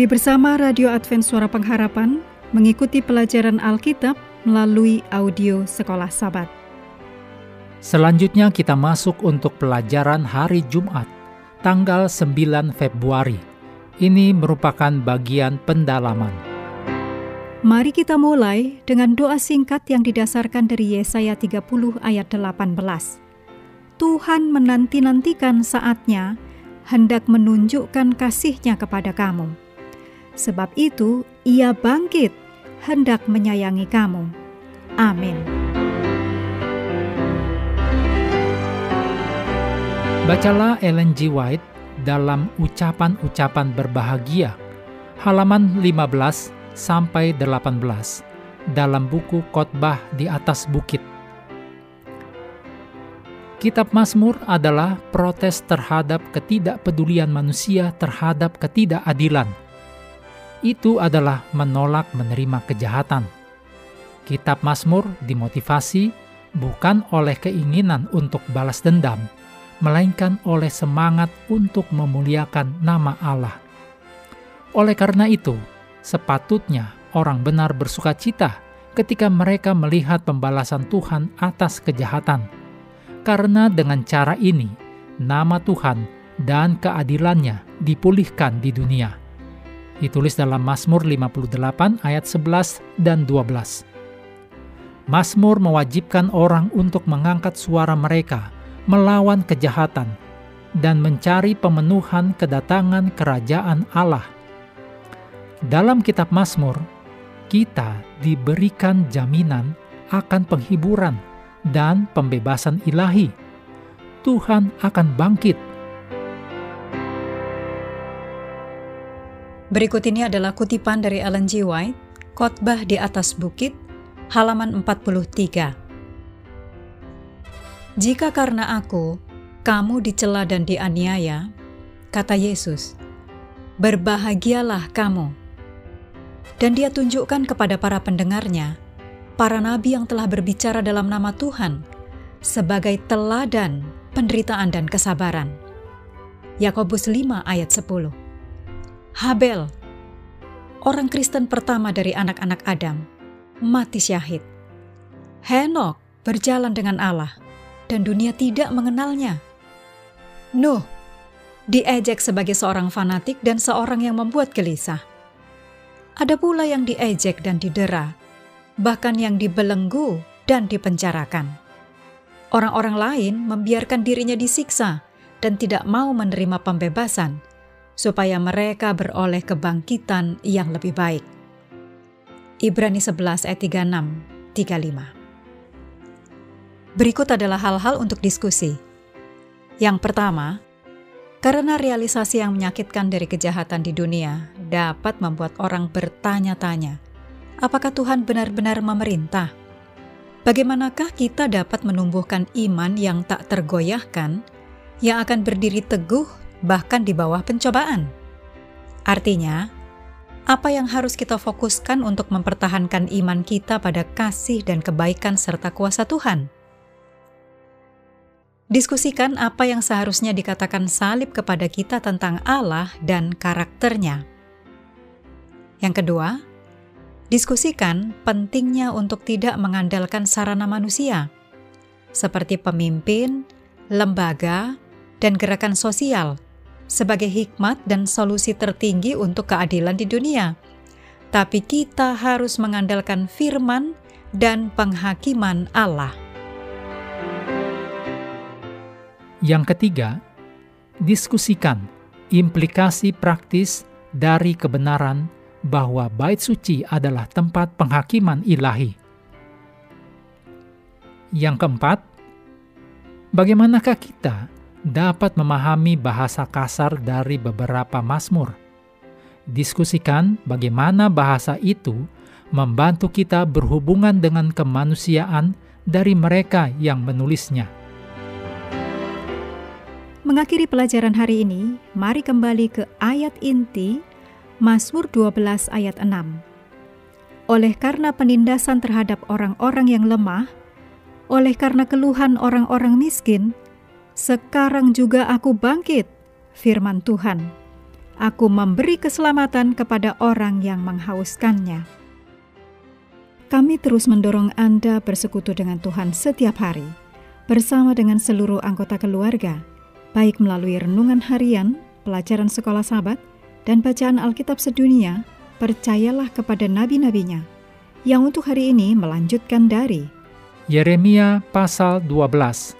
Mari bersama Radio Advent Suara Pengharapan mengikuti pelajaran Alkitab melalui audio Sekolah Sabat. Selanjutnya kita masuk untuk pelajaran hari Jumat, tanggal 9 Februari. Ini merupakan bagian pendalaman. Mari kita mulai dengan doa singkat yang didasarkan dari Yesaya 30 ayat 18. Tuhan menanti-nantikan saatnya hendak menunjukkan kasihnya kepada kamu. Sebab itu, ia bangkit, hendak menyayangi kamu. Amin. Bacalah Ellen G. White dalam ucapan-ucapan berbahagia, halaman 15 sampai 18 dalam buku Khotbah di atas bukit Kitab Mazmur adalah protes terhadap ketidakpedulian manusia terhadap ketidakadilan. Itu adalah menolak menerima kejahatan. Kitab Mazmur dimotivasi bukan oleh keinginan untuk balas dendam, melainkan oleh semangat untuk memuliakan nama Allah. Oleh karena itu, sepatutnya orang benar bersuka cita ketika mereka melihat pembalasan Tuhan atas kejahatan karena dengan cara ini nama Tuhan dan keadilannya dipulihkan di dunia. Ditulis dalam Mazmur 58 ayat 11 dan 12. Mazmur mewajibkan orang untuk mengangkat suara mereka melawan kejahatan dan mencari pemenuhan kedatangan kerajaan Allah. Dalam kitab Mazmur, kita diberikan jaminan akan penghiburan dan pembebasan ilahi. Tuhan akan bangkit. Berikut ini adalah kutipan dari Ellen G. White, Khotbah di atas bukit, halaman 43. Jika karena aku, kamu dicela dan dianiaya, kata Yesus, berbahagialah kamu. Dan dia tunjukkan kepada para pendengarnya para nabi yang telah berbicara dalam nama Tuhan sebagai teladan penderitaan dan kesabaran. Yakobus 5 ayat 10. Habel, orang Kristen pertama dari anak-anak Adam, mati syahid. Henok berjalan dengan Allah dan dunia tidak mengenalnya. Nuh diejek sebagai seorang fanatik dan seorang yang membuat gelisah. Ada pula yang diejek dan didera bahkan yang dibelenggu dan dipenjarakan. Orang-orang lain membiarkan dirinya disiksa dan tidak mau menerima pembebasan, supaya mereka beroleh kebangkitan yang lebih baik. Ibrani 11 ayat 36, 35 Berikut adalah hal-hal untuk diskusi. Yang pertama, karena realisasi yang menyakitkan dari kejahatan di dunia dapat membuat orang bertanya-tanya – apakah Tuhan benar-benar memerintah? Bagaimanakah kita dapat menumbuhkan iman yang tak tergoyahkan, yang akan berdiri teguh bahkan di bawah pencobaan? Artinya, apa yang harus kita fokuskan untuk mempertahankan iman kita pada kasih dan kebaikan serta kuasa Tuhan? Diskusikan apa yang seharusnya dikatakan salib kepada kita tentang Allah dan karakternya. Yang kedua, Diskusikan pentingnya untuk tidak mengandalkan sarana manusia, seperti pemimpin, lembaga, dan gerakan sosial, sebagai hikmat dan solusi tertinggi untuk keadilan di dunia. Tapi kita harus mengandalkan firman dan penghakiman Allah. Yang ketiga, diskusikan implikasi praktis dari kebenaran bahwa bait suci adalah tempat penghakiman ilahi. Yang keempat, bagaimanakah kita dapat memahami bahasa kasar dari beberapa mazmur? Diskusikan bagaimana bahasa itu membantu kita berhubungan dengan kemanusiaan dari mereka yang menulisnya. Mengakhiri pelajaran hari ini, mari kembali ke ayat inti Mazmur 12 ayat 6. Oleh karena penindasan terhadap orang-orang yang lemah, oleh karena keluhan orang-orang miskin, sekarang juga aku bangkit, firman Tuhan. Aku memberi keselamatan kepada orang yang menghauskannya. Kami terus mendorong Anda bersekutu dengan Tuhan setiap hari, bersama dengan seluruh anggota keluarga, baik melalui renungan harian, pelajaran sekolah sahabat, dan bacaan Alkitab sedunia, percayalah kepada nabi-nabinya, yang untuk hari ini melanjutkan dari Yeremia pasal 12.